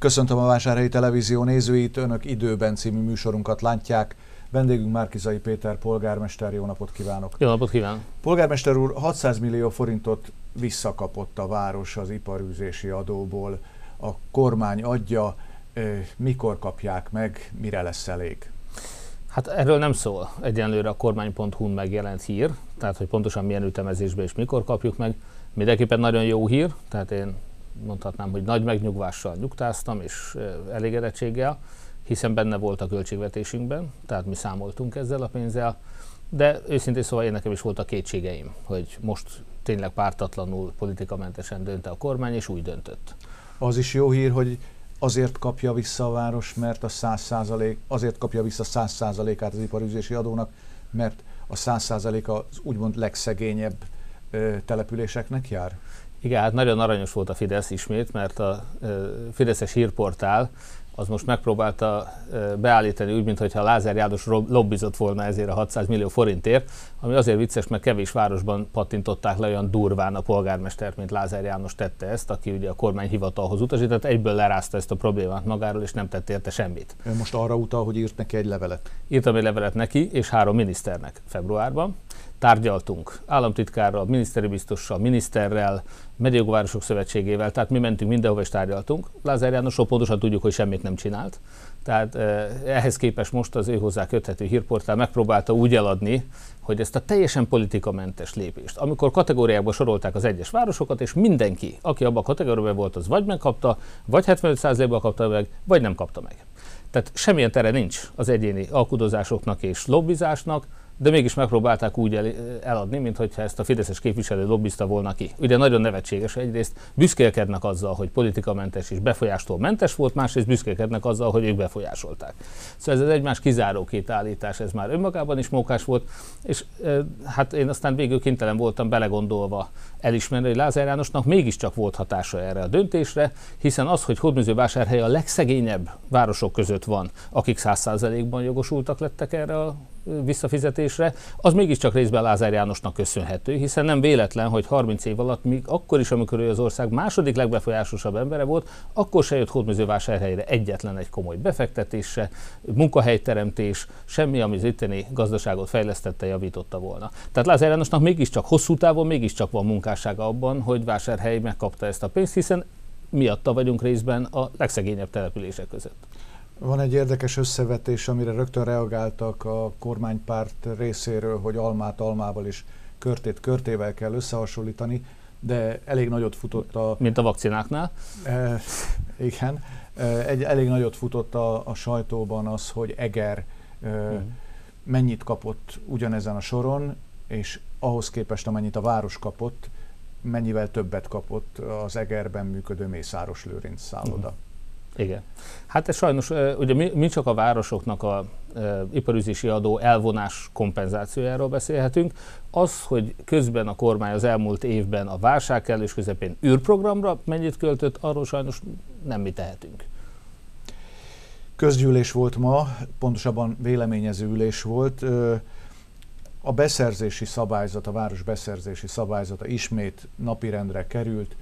Köszöntöm a Vásárhelyi Televízió nézőit, Önök időben című műsorunkat látják. Vendégünk Márkizai Péter polgármester, jó napot kívánok! Jó napot kívánok! Polgármester úr, 600 millió forintot visszakapott a város az iparűzési adóból. A kormány adja, mikor kapják meg, mire lesz elég? Hát erről nem szól egyenlőre a kormány.hu-n megjelent hír, tehát hogy pontosan milyen ütemezésben és mikor kapjuk meg. Mindenképpen nagyon jó hír, tehát én mondhatnám, hogy nagy megnyugvással nyugtáztam és elégedettséggel, hiszen benne volt a költségvetésünkben, tehát mi számoltunk ezzel a pénzzel, de őszintén szóval én nekem is voltak kétségeim, hogy most tényleg pártatlanul, politikamentesen dönte a kormány, és úgy döntött. Az is jó hír, hogy azért kapja vissza a város, mert a 100% azért kapja vissza 100 át az iparüzési adónak, mert a 100% az úgymond legszegényebb ö, településeknek jár? Igen, hát nagyon aranyos volt a Fidesz ismét, mert a Fideszes hírportál az most megpróbálta beállítani úgy, mintha Lázár János lobbizott volna ezért a 600 millió forintért, ami azért vicces, mert kevés városban pattintották le olyan durván a polgármestert, mint Lázár János tette ezt, aki ugye a kormányhivatalhoz utasított, egyből lerázta ezt a problémát magáról, és nem tett érte semmit. Ön most arra utal, hogy írt neki egy levelet? Írtam egy levelet neki, és három miniszternek februárban. Tárgyaltunk államtitkárral, miniszteri biztossal, miniszterrel, Mediogvárosok Szövetségével, tehát mi mentünk mindenhova és tárgyaltunk. Lázár Jánosról pontosan tudjuk, hogy semmit nem csinált. Tehát ehhez képest most az ő hozzá köthető hírportál megpróbálta úgy eladni, hogy ezt a teljesen politikamentes lépést, amikor kategóriákba sorolták az egyes városokat, és mindenki, aki abban a kategóriában volt, az vagy megkapta, vagy 75%-ban kapta meg, vagy nem kapta meg. Tehát semmilyen tere nincs az egyéni alkudozásoknak és lobbizásnak, de mégis megpróbálták úgy el, eladni, mintha ezt a fideszes képviselő lobbizta volna ki. Ugye nagyon nevetséges egyrészt, büszkélkednek azzal, hogy politikamentes és befolyástól mentes volt, másrészt büszkélkednek azzal, hogy ők befolyásolták. Szóval ez az egymás kizáró két állítás, ez már önmagában is mókás volt, és hát én aztán végül kénytelen voltam belegondolva elismerni, hogy Lázár Jánosnak mégiscsak volt hatása erre a döntésre, hiszen az, hogy Hódműzővásárhely a legszegényebb városok között van, akik száz százalékban jogosultak lettek erre a visszafizetésre, az mégiscsak részben Lázár Jánosnak köszönhető, hiszen nem véletlen, hogy 30 év alatt, még akkor is, amikor ő az ország második legbefolyásosabb embere volt, akkor se jött Hódműzővásárhelyre egyetlen egy komoly befektetése, munkahelyteremtés, semmi, ami az itteni gazdaságot fejlesztette, javította volna. Tehát Lázár Jánosnak mégiscsak hosszú távon mégiscsak van munkássága abban, hogy vásárhely megkapta ezt a pénzt, hiszen miatta vagyunk részben a legszegényebb települések között. Van egy érdekes összevetés, amire rögtön reagáltak a kormánypárt részéről, hogy almát almával és körtét körtével kell összehasonlítani, de elég nagyot futott a... Mint a vakcináknál? E, igen. E, egy, elég nagyot futott a, a sajtóban az, hogy Eger e, uh-huh. mennyit kapott ugyanezen a soron, és ahhoz képest, amennyit a város kapott, mennyivel többet kapott az Egerben működő Mészáros Lőrinc szálloda. Uh-huh. Igen. Hát ez sajnos, ugye mi, csak a városoknak a iparüzési adó elvonás kompenzációjáról beszélhetünk. Az, hogy közben a kormány az elmúlt évben a válság kellős közepén űrprogramra mennyit költött, arról sajnos nem mi tehetünk. Közgyűlés volt ma, pontosabban véleményező ülés volt. A beszerzési szabályzat, a város beszerzési szabályzata ismét napirendre került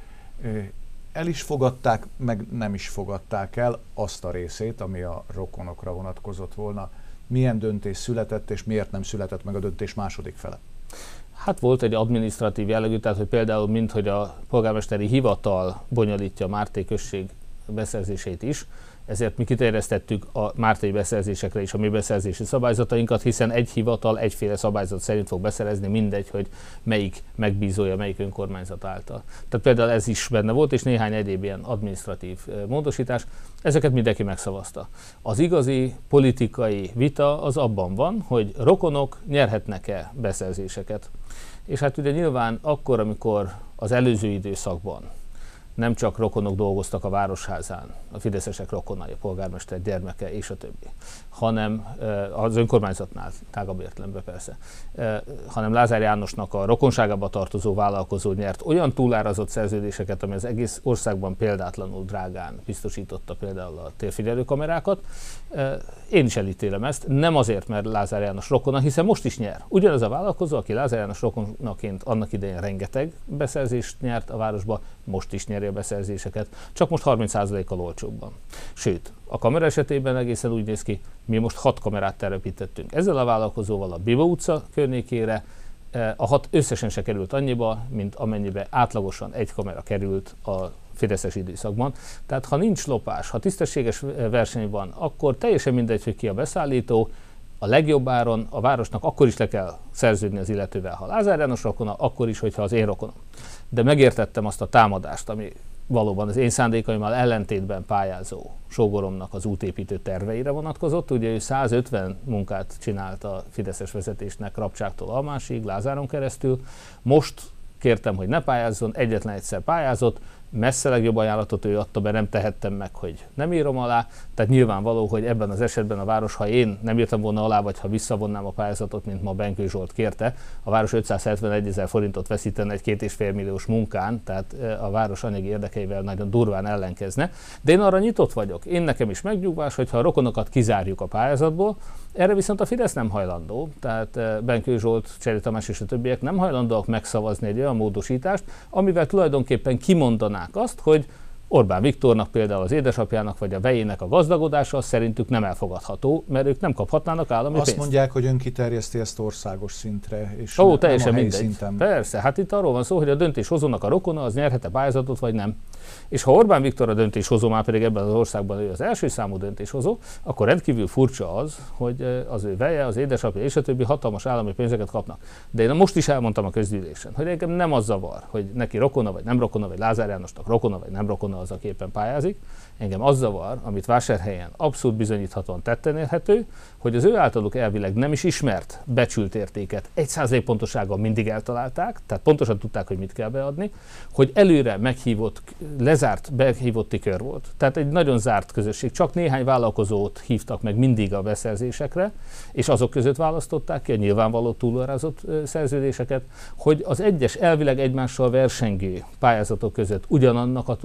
el is fogadták, meg nem is fogadták el azt a részét, ami a rokonokra vonatkozott volna. Milyen döntés született, és miért nem született meg a döntés második fele? Hát volt egy adminisztratív jellegű, tehát hogy például mint hogy a polgármesteri hivatal bonyolítja a Márté község beszerzését is, ezért mi kiterjesztettük a mártai beszerzésekre is a mi beszerzési szabályzatainkat, hiszen egy hivatal egyféle szabályzat szerint fog beszerezni, mindegy, hogy melyik megbízója, melyik önkormányzat által. Tehát például ez is benne volt, és néhány egyéb ilyen administratív módosítás, ezeket mindenki megszavazta. Az igazi politikai vita az abban van, hogy rokonok nyerhetnek-e beszerzéseket. És hát ugye nyilván akkor, amikor az előző időszakban nem csak rokonok dolgoztak a városházán, a fideszesek rokonai, a polgármester gyermeke és a többi, hanem az önkormányzatnál, tágabb értelemben persze, hanem Lázár Jánosnak a rokonságába tartozó vállalkozó nyert olyan túlárazott szerződéseket, ami az egész országban példátlanul drágán biztosította például a térfigyelőkamerákat. Én is elítélem ezt, nem azért, mert Lázár János rokona, hiszen most is nyer. Ugyanaz a vállalkozó, aki Lázár János rokonaként annak idején rengeteg beszerzést nyert a városba, most is nyeri a beszerzéseket, csak most 30%-kal olcsóbban. Sőt, a kamera esetében egészen úgy néz ki, mi most hat kamerát telepítettünk ezzel a vállalkozóval a Biba utca környékére, e, a hat összesen se került annyiba, mint amennyibe átlagosan egy kamera került a Fideszes időszakban. Tehát ha nincs lopás, ha tisztességes verseny van, akkor teljesen mindegy, hogy ki a beszállító, a legjobb áron a városnak akkor is le kell szerződni az illetővel, ha Lázár János rokona, akkor is, hogyha az én rokonom. De megértettem azt a támadást, ami valóban az én szándékaimmal ellentétben pályázó sógoromnak az útépítő terveire vonatkozott. Ugye ő 150 munkát csinált a Fideszes vezetésnek Rapcsáktól Almásig, Lázáron keresztül. Most kértem, hogy ne pályázzon, egyetlen egyszer pályázott, messze legjobb ajánlatot ő adta be, nem tehettem meg, hogy nem írom alá. Tehát nyilvánvaló, hogy ebben az esetben a város, ha én nem írtam volna alá, vagy ha visszavonnám a pályázatot, mint ma Benkő Zsolt kérte, a város 571 ezer forintot veszítene egy két és fél milliós munkán, tehát a város anyagi érdekeivel nagyon durván ellenkezne. De én arra nyitott vagyok. Én nekem is megnyugvás, hogy ha a rokonokat kizárjuk a pályázatból, erre viszont a Fidesz nem hajlandó, tehát Benkő Zsolt, Cseri Tamás és a többiek nem hajlandóak megszavazni egy olyan módosítást, amivel tulajdonképpen kimondanák azt, hogy Orbán Viktornak például az édesapjának vagy a vejének a gazdagodása szerintük nem elfogadható, mert ők nem kaphatnának állami Azt pénzt. mondják, hogy ön kiterjeszti ezt országos szintre, és Ó, teljesen nem mindegy. szinten. Persze, hát itt arról van szó, hogy a döntéshozónak a rokona az nyerhet-e pályázatot, vagy nem. És ha Orbán Viktor a döntéshozó, már pedig ebben az országban ő az első számú döntéshozó, akkor rendkívül furcsa az, hogy az ő veje, az édesapja és a többi hatalmas állami pénzeket kapnak. De én most is elmondtam a közgyűlésen, hogy engem nem az zavar, hogy neki rokona vagy nem rokona, vagy Lázár Jánosnak rokona vagy nem rokona az, aki éppen pályázik. Engem az zavar, amit vásárhelyen abszolút bizonyíthatóan tetten érhető, hogy az ő általuk elvileg nem is ismert becsült értéket egy százalék pontosággal mindig eltalálták, tehát pontosan tudták, hogy mit kell beadni, hogy előre meghívott, lezárt, behívotti kör volt. Tehát egy nagyon zárt közösség, csak néhány vállalkozót hívtak meg mindig a beszerzésekre, és azok között választották ki a nyilvánvaló túlorázott szerződéseket, hogy az egyes elvileg egymással versengő pályázatok között ugyanannak a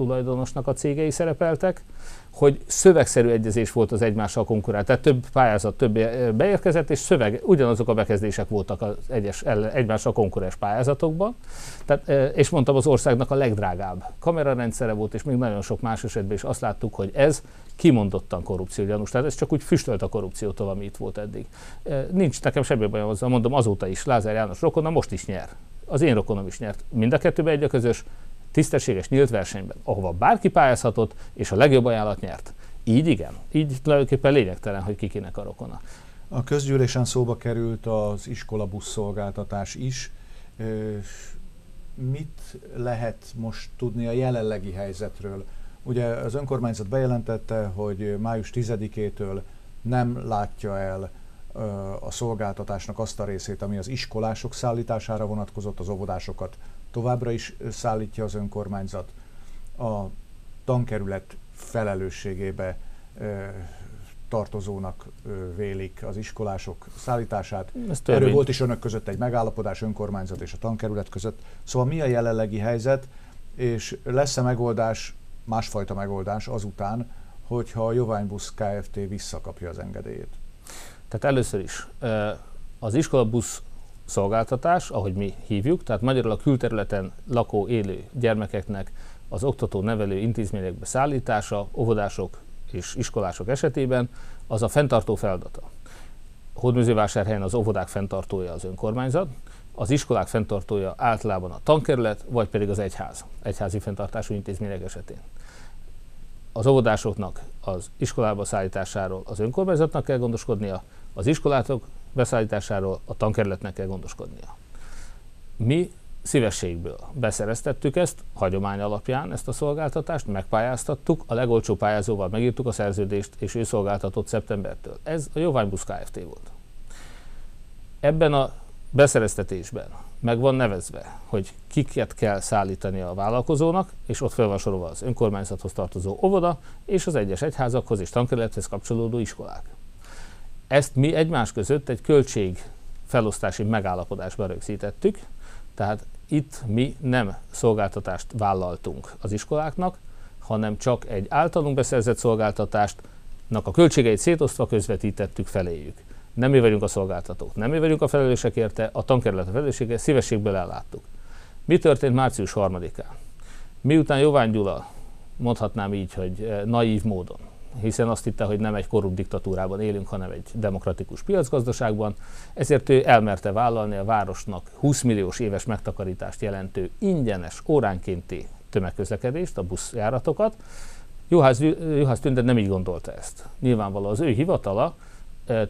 tulajdonosnak a cégei szerepeltek, hogy szövegszerű egyezés volt az egymással konkurál, tehát több pályázat, több beérkezett, és szöveg, ugyanazok a bekezdések voltak az egyes, egymással konkurens pályázatokban. Tehát, és mondtam, az országnak a legdrágább kamerarendszere volt, és még nagyon sok más esetben is azt láttuk, hogy ez kimondottan korrupció gyanús. Tehát ez csak úgy füstölt a korrupciótól, ami itt volt eddig. Nincs nekem semmi bajom azzal, mondom, azóta is Lázár János rokona most is nyer. Az én rokonom is nyert. Mind a kettőben egy a közös, tisztességes nyílt versenyben, ahova bárki pályázhatott, és a legjobb ajánlat nyert. Így igen, így tulajdonképpen lényegtelen, hogy kikinek a rokona. A közgyűlésen szóba került az iskolabusz szolgáltatás is. Mit lehet most tudni a jelenlegi helyzetről? Ugye az önkormányzat bejelentette, hogy május 10-től nem látja el a szolgáltatásnak azt a részét, ami az iskolások szállítására vonatkozott, az óvodásokat továbbra is szállítja az önkormányzat. A tankerület felelősségébe tartozónak vélik az iskolások szállítását. Erről volt is önök között egy megállapodás, önkormányzat és a tankerület között. Szóval mi a jelenlegi helyzet, és lesz-e megoldás, másfajta megoldás azután, hogyha a Joványbusz Kft. visszakapja az engedélyét? Tehát először is az iskolabusz szolgáltatás, ahogy mi hívjuk, tehát magyarul a külterületen lakó, élő gyermekeknek az oktató-nevelő intézményekbe szállítása, óvodások és iskolások esetében, az a fenntartó feladata. Hódműzővásárhelyen az óvodák fenntartója az önkormányzat, az iskolák fenntartója általában a tankerület, vagy pedig az egyház, egyházi fenntartású intézmények esetén. Az óvodásoknak az iskolába szállításáról az önkormányzatnak kell gondoskodnia, az iskolátok beszállításáról a tankerületnek kell gondoskodnia. Mi szívességből beszereztettük ezt, hagyomány alapján ezt a szolgáltatást, megpályáztattuk, a legolcsó pályázóval megírtuk a szerződést, és ő szolgáltatott szeptembertől. Ez a Jóványbusz Kft. volt. Ebben a beszereztetésben meg van nevezve, hogy kiket kell szállítani a vállalkozónak, és ott fel az önkormányzathoz tartozó óvoda, és az egyes egyházakhoz és tankerülethez kapcsolódó iskolák. Ezt mi egymás között egy költség felosztási megállapodásba rögzítettük, tehát itt mi nem szolgáltatást vállaltunk az iskoláknak, hanem csak egy általunk beszerzett szolgáltatástnak a költségeit szétosztva közvetítettük feléjük. Nem mi vagyunk a szolgáltatók, nem mi vagyunk a felelősek érte, a tankerület a felelőssége, szívességből elláttuk. Mi történt március 3-án? Miután Jovány Gyula, mondhatnám így, hogy eh, naív módon, hiszen azt hitte, hogy nem egy korrupt diktatúrában élünk, hanem egy demokratikus piacgazdaságban, ezért ő elmerte vállalni a városnak 20 milliós éves megtakarítást jelentő ingyenes óránkénti tömegközlekedést, a buszjáratokat. Juhász, Juhász Tünde nem így gondolta ezt. Nyilvánvaló az ő hivatala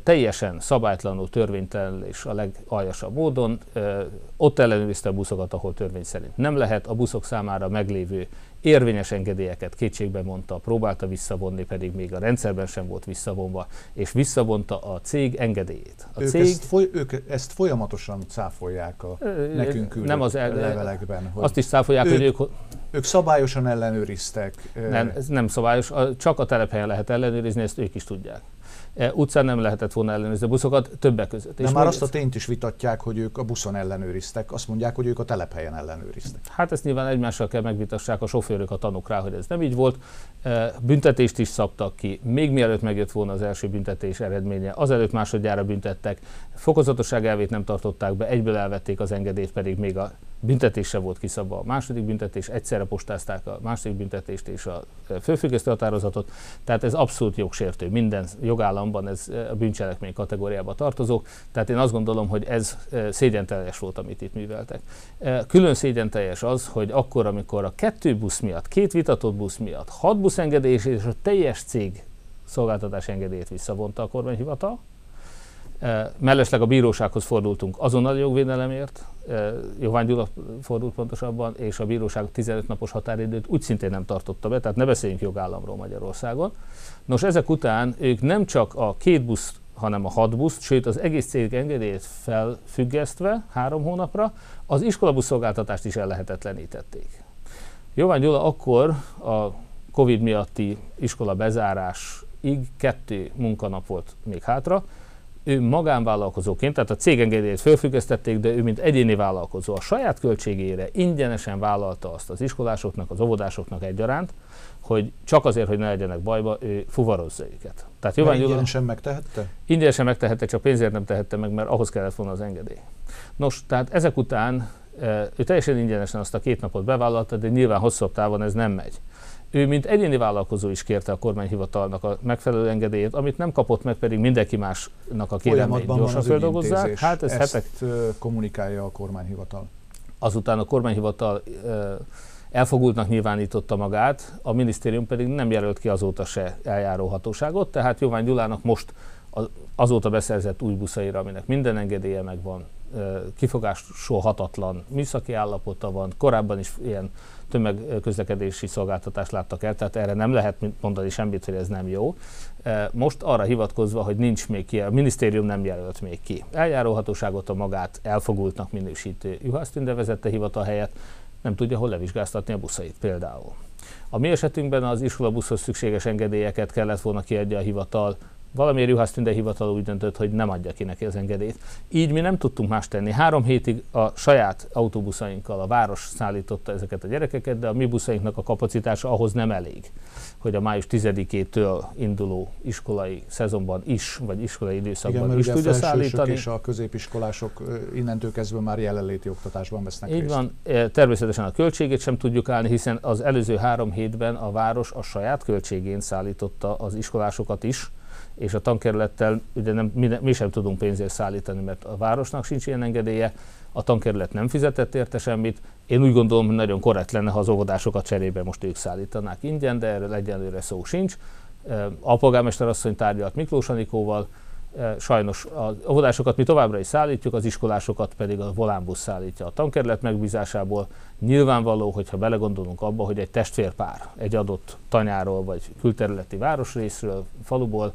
teljesen szabálytlanul, törvénytelen és a legaljasabb módon ott ellenőrizte a buszokat, ahol törvény szerint nem lehet. A buszok számára meglévő érvényes engedélyeket kétségbe mondta, próbálta visszavonni, pedig még a rendszerben sem volt visszavonva, és visszavonta a cég engedélyét. A ők, cég, ezt foly, ők ezt folyamatosan cáfolják a nekünk nem az el, levelekben. Hogy azt is cáfolják, ők, hogy ők... Ők szabályosan ellenőriztek. Nem, ez nem szabályos, csak a telephelyen lehet ellenőrizni, ezt ők is tudják. E, utcán nem lehetett volna ellenőrizni a buszokat, többek között. De és már azt a tényt is vitatják, hogy ők a buszon ellenőriztek, azt mondják, hogy ők a telephelyen ellenőriztek. Hát ezt nyilván egymással kell megvitassák a sofőrök, a tanúk rá, hogy ez nem így volt. E, büntetést is szabtak ki, még mielőtt megjött volna az első büntetés eredménye, azelőtt másodjára büntettek, fokozatosság elvét nem tartották be, egyből elvették az engedélyt, pedig még a büntetése volt kiszabva a második büntetés, egyszerre postázták a második büntetést és a főfüggesztő határozatot, tehát ez abszolút jogsértő. Minden jogállamban ez a bűncselekmény kategóriába tartozó, tehát én azt gondolom, hogy ez szégyenteljes volt, amit itt műveltek. Külön szégyenteljes az, hogy akkor, amikor a kettő busz miatt, két vitatott busz miatt, hat busz engedélyes és a teljes cég szolgáltatás engedélyét visszavonta a kormányhivatal, Mellesleg a bírósághoz fordultunk azonnal jogvédelemért, Jovány Gyula fordult pontosabban, és a bíróság 15 napos határidőt úgy szintén nem tartotta be, tehát ne beszéljünk jogállamról Magyarországon. Nos, ezek után ők nem csak a két busz, hanem a hat busz, sőt az egész cég engedélyét felfüggesztve három hónapra, az iskolabusz szolgáltatást is ellehetetlenítették. Jovány Gyula akkor a Covid miatti iskola bezárásig kettő munkanap volt még hátra, ő magánvállalkozóként, tehát a cégengedélyét felfüggesztették, de ő mint egyéni vállalkozó a saját költségére ingyenesen vállalta azt az iskolásoknak, az óvodásoknak egyaránt, hogy csak azért, hogy ne legyenek bajba, ő fuvarozza őket. Tehát Jovány ingyenesen megtehette? Ingyenesen megtehette, csak pénzért nem tehette meg, mert ahhoz kellett volna az engedély. Nos, tehát ezek után ő teljesen ingyenesen azt a két napot bevállalta, de nyilván hosszabb távon ez nem megy. Ő, mint egyéni vállalkozó is kérte a kormányhivatalnak a megfelelő engedélyét, amit nem kapott meg, pedig mindenki másnak a kérelmeit gyorsan feldolgozzák. Hát ez Ezt hetek... kommunikálja a kormányhivatal. Azután a kormányhivatal elfogultnak nyilvánította magát, a minisztérium pedig nem jelölt ki azóta se eljáró hatóságot, tehát Jovány Gyulának most azóta beszerzett új buszaira, aminek minden engedélye megvan, kifogásolhatatlan műszaki állapota van, korábban is ilyen tömegközlekedési szolgáltatást láttak el, tehát erre nem lehet mondani semmit, hogy ez nem jó. Most arra hivatkozva, hogy nincs még ki, a minisztérium nem jelölt még ki. Eljáróhatóságot a magát elfogultnak minősítő Juhász Tünde vezette hivatal helyett, nem tudja hol levizsgáztatni a buszait például. A mi esetünkben az iskolabuszhoz szükséges engedélyeket kellett volna kiadja a hivatal, Valamiért Juhász Tünde hivatal úgy döntött, hogy nem adja ki neki az engedélyt. Így mi nem tudtunk más tenni. Három hétig a saját autóbuszainkkal a város szállította ezeket a gyerekeket, de a mi buszainknak a kapacitása ahhoz nem elég, hogy a május 10-től induló iskolai szezonban is, vagy iskolai időszakban Igen, is tudja szállítani. és a középiskolások innentől kezdve már jelenléti oktatásban vesznek Így részt. van, természetesen a költségét sem tudjuk állni, hiszen az előző három hétben a város a saját költségén szállította az iskolásokat is, és a tankerülettel ugye nem, mi, mi sem tudunk pénzért szállítani, mert a városnak sincs ilyen engedélye, a tankerület nem fizetett érte semmit. Én úgy gondolom, hogy nagyon korrekt lenne, ha az óvodásokat cserébe most ők szállítanák ingyen, de erről egyenlőre szó sincs. A polgármester asszony tárgyalt Miklós Anikóval, sajnos az óvodásokat mi továbbra is szállítjuk, az iskolásokat pedig a volánbusz szállítja a tankerület megbízásából. Nyilvánvaló, hogyha belegondolunk abba, hogy egy testvérpár egy adott tanyáról vagy külterületi városrészről, faluból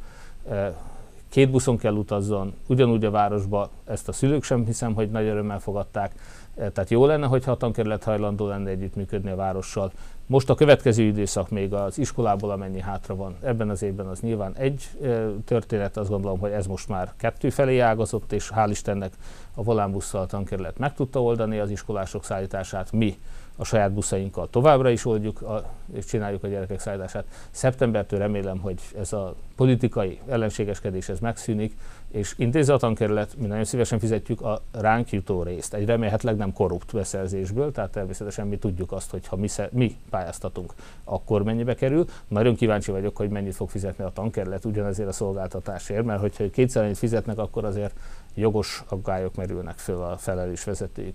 két buszon kell utazzon, ugyanúgy a városba, ezt a szülők sem hiszem, hogy nagy örömmel fogadták. E, tehát jó lenne, hogyha a tankerület hajlandó lenne együttműködni a várossal. Most a következő időszak még az iskolából amennyi hátra van. Ebben az évben az nyilván egy e, történet, azt gondolom, hogy ez most már kettő felé ágazott, és hál' Istennek a volánbusszal a tankerület meg tudta oldani az iskolások szállítását. Mi a saját buszainkkal továbbra is oldjuk a, és csináljuk a gyerekek szállítását. Szeptembertől remélem, hogy ez a politikai ellenségeskedés ez megszűnik, és intézi a tankerület, mi nagyon szívesen fizetjük a ránk jutó részt, egy remélhetőleg nem korrupt beszerzésből, tehát természetesen mi tudjuk azt, hogy ha mi, mi pályáztatunk, akkor mennyibe kerül. Nagyon kíváncsi vagyok, hogy mennyit fog fizetni a tankerület ugyanezért a szolgáltatásért, mert hogyha kétszer annyit fizetnek, akkor azért jogos aggályok merülnek föl a felelős vezetők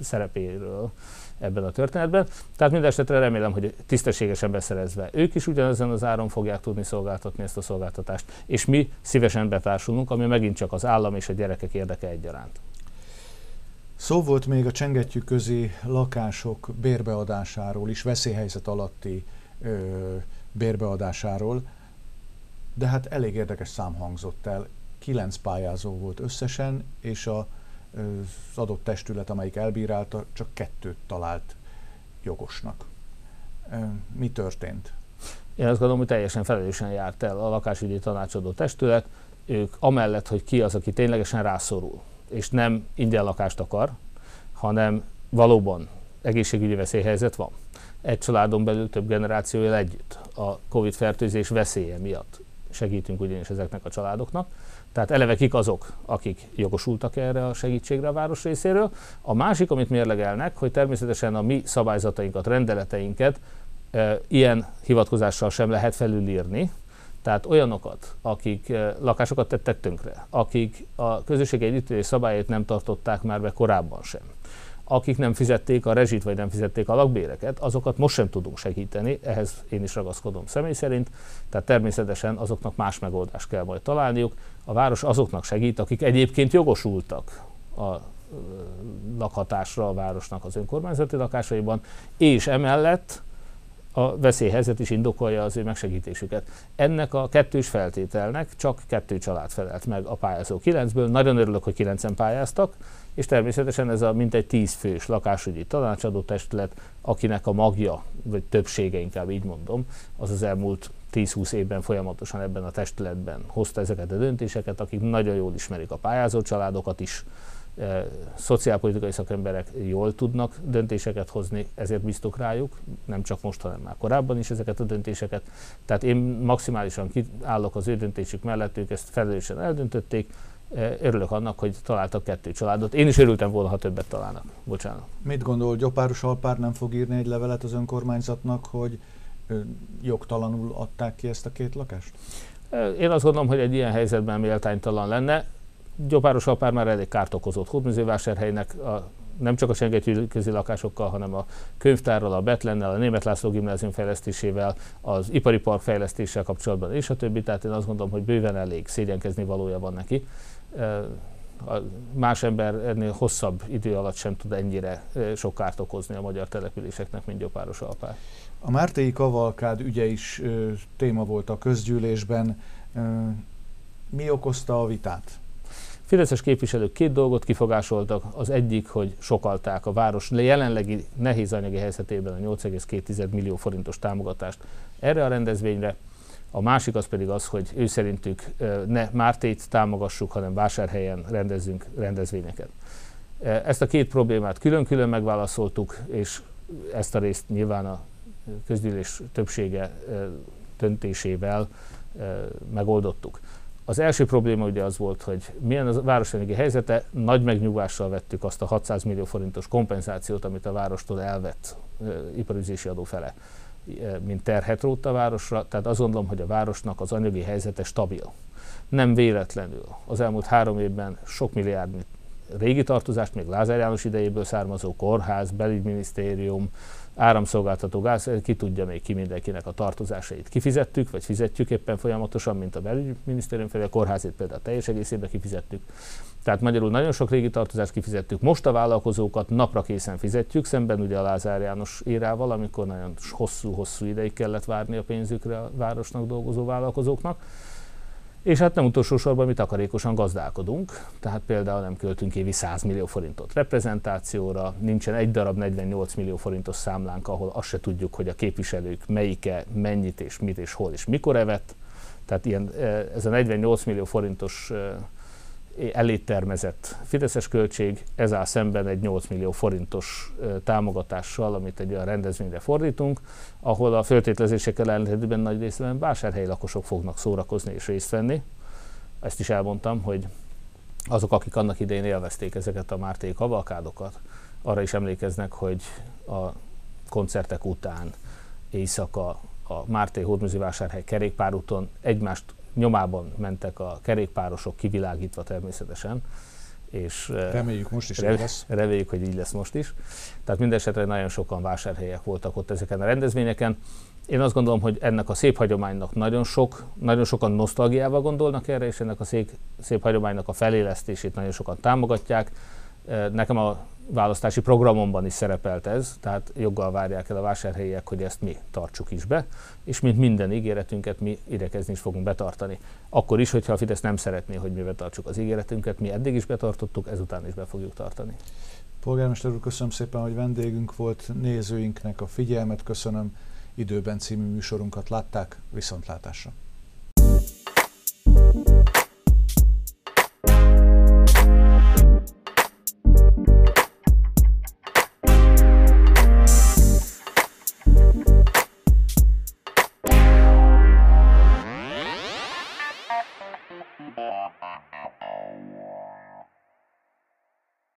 szerepéről ebben a történetben. Tehát mindesetre remélem, hogy tisztességesen beszerezve ők is ugyanezen az áron fogják tudni szolgáltatni ezt a szolgáltatást, és mi szívesen betársulunk, ami megint csak az állam és a gyerekek érdeke egyaránt. Szó volt még a csengettyű közi lakások bérbeadásáról is, veszélyhelyzet alatti ö, bérbeadásáról, de hát elég érdekes szám hangzott el. Kilenc pályázó volt összesen, és a az adott testület, amelyik elbírálta, csak kettőt talált jogosnak. Mi történt? Én azt gondolom, hogy teljesen felelősen járt el a lakásügyi tanácsadó testület. Ők amellett, hogy ki az, aki ténylegesen rászorul, és nem ingyen lakást akar, hanem valóban egészségügyi veszélyhelyzet van. Egy családon belül több generációja együtt a Covid fertőzés veszélye miatt segítünk ugyanis ezeknek a családoknak. Tehát eleve kik azok, akik jogosultak erre a segítségre a város részéről. A másik, amit mérlegelnek, hogy természetesen a mi szabályzatainkat, rendeleteinket e, ilyen hivatkozással sem lehet felülírni, tehát olyanokat, akik e, lakásokat tettek tönkre, akik a közösségi együttélés szabályait nem tartották már be korábban sem, akik nem fizették a rezsit, vagy nem fizették a lakbéreket, azokat most sem tudunk segíteni, ehhez én is ragaszkodom személy szerint, tehát természetesen azoknak más megoldást kell majd találniuk. A város azoknak segít, akik egyébként jogosultak a lakhatásra a városnak az önkormányzati lakásaiban, és emellett a veszélyhelyzet is indokolja az ő megsegítésüket. Ennek a kettős feltételnek csak kettő család felelt meg a pályázó kilencből. Nagyon örülök, hogy kilencen pályáztak, és természetesen ez a mintegy tíz fős lakásügyi tanácsadó testület, akinek a magja, vagy többsége inkább így mondom, az az elmúlt 10-20 évben folyamatosan ebben a testületben hozta ezeket a döntéseket, akik nagyon jól ismerik a pályázó családokat is, e, szociálpolitikai szakemberek jól tudnak döntéseket hozni, ezért biztok rájuk, nem csak most, hanem már korábban is ezeket a döntéseket. Tehát én maximálisan állok az ő döntésük mellett, ők ezt felelősen eldöntötték, örülök annak, hogy találtak kettő családot. Én is örültem volna, ha többet találnak. Bocsánat. Mit gondol, Gyopáros Alpár nem fog írni egy levelet az önkormányzatnak, hogy jogtalanul adták ki ezt a két lakást? Én azt gondolom, hogy egy ilyen helyzetben méltánytalan lenne. Gyopáros Alpár már elég kárt okozott Hódműzővásárhelynek, a, nem csak a sengettyű közi lakásokkal, hanem a könyvtárral, a Betlennel, a Német László gimnázium fejlesztésével, az ipari park fejlesztéssel kapcsolatban és a többi. Tehát én azt gondolom, hogy bőven elég szégyenkezni valója van neki más ember ennél hosszabb idő alatt sem tud ennyire sok kárt okozni a magyar településeknek, mint Gyopáros Alpár. A Mártéi Kavalkád ügye is ö, téma volt a közgyűlésben. Ö, mi okozta a vitát? Fideszes képviselők két dolgot kifogásoltak. Az egyik, hogy sokalták a város jelenlegi nehéz anyagi helyzetében a 8,2 millió forintos támogatást erre a rendezvényre. A másik az pedig az, hogy ő szerintük ne Mártét támogassuk, hanem vásárhelyen rendezzünk rendezvényeket. Ezt a két problémát külön-külön megválaszoltuk, és ezt a részt nyilván a közgyűlés többsége döntésével megoldottuk. Az első probléma ugye az volt, hogy milyen a városanyagi helyzete, nagy megnyugvással vettük azt a 600 millió forintos kompenzációt, amit a várostól elvett iparüzési adó fele mint terhet rótt a városra, tehát azt gondolom, hogy a városnak az anyagi helyzete stabil. Nem véletlenül az elmúlt három évben sok milliárd régi tartozást, még Lázár János idejéből származó kórház, belügyminisztérium, áramszolgáltató gáz, ki tudja még ki mindenkinek a tartozásait. Kifizettük, vagy fizetjük éppen folyamatosan, mint a belügyminisztérium felé, a kórházét például teljes egészében kifizettük. Tehát magyarul nagyon sok régi tartozást kifizettük. Most a vállalkozókat napra készen fizetjük, szemben ugye a Lázár János írával, amikor nagyon hosszú-hosszú ideig kellett várni a pénzükre a városnak dolgozó vállalkozóknak. És hát nem utolsó sorban mi takarékosan gazdálkodunk, tehát például nem költünk évi 100 millió forintot reprezentációra, nincsen egy darab 48 millió forintos számlánk, ahol azt se tudjuk, hogy a képviselők melyike, mennyit és mit és hol és mikor evett. Tehát ilyen, ez a 48 millió forintos eléttermezett Fideszes költség, ez áll szemben egy 8 millió forintos támogatással, amit egy olyan rendezvényre fordítunk, ahol a föltételezésekkel ellentétben nagy részben vásárhelyi lakosok fognak szórakozni és részt venni. Ezt is elmondtam, hogy azok, akik annak idején élvezték ezeket a Márté kavalkádokat, arra is emlékeznek, hogy a koncertek után éjszaka a Márté Hódműzi vásárhely kerékpárúton egymást nyomában mentek a kerékpárosok, kivilágítva természetesen. És reméljük most is re- lesz. Reméljük, hogy így lesz most is. Tehát mindesetre nagyon sokan vásárhelyek voltak ott ezeken a rendezvényeken. Én azt gondolom, hogy ennek a szép hagyománynak nagyon sok, nagyon sokan nosztalgiával gondolnak erre, és ennek a szép, szép hagyománynak a felélesztését nagyon sokan támogatják. Nekem a választási programomban is szerepelt ez, tehát joggal várják el a vásárhelyiek, hogy ezt mi tartsuk is be, és mint minden ígéretünket mi idekezni is fogunk betartani. Akkor is, hogyha a Fidesz nem szeretné, hogy mi betartsuk az ígéretünket, mi eddig is betartottuk, ezután is be fogjuk tartani. Polgármester úr, köszönöm szépen, hogy vendégünk volt, nézőinknek a figyelmet köszönöm, időben című műsorunkat látták, viszontlátásra.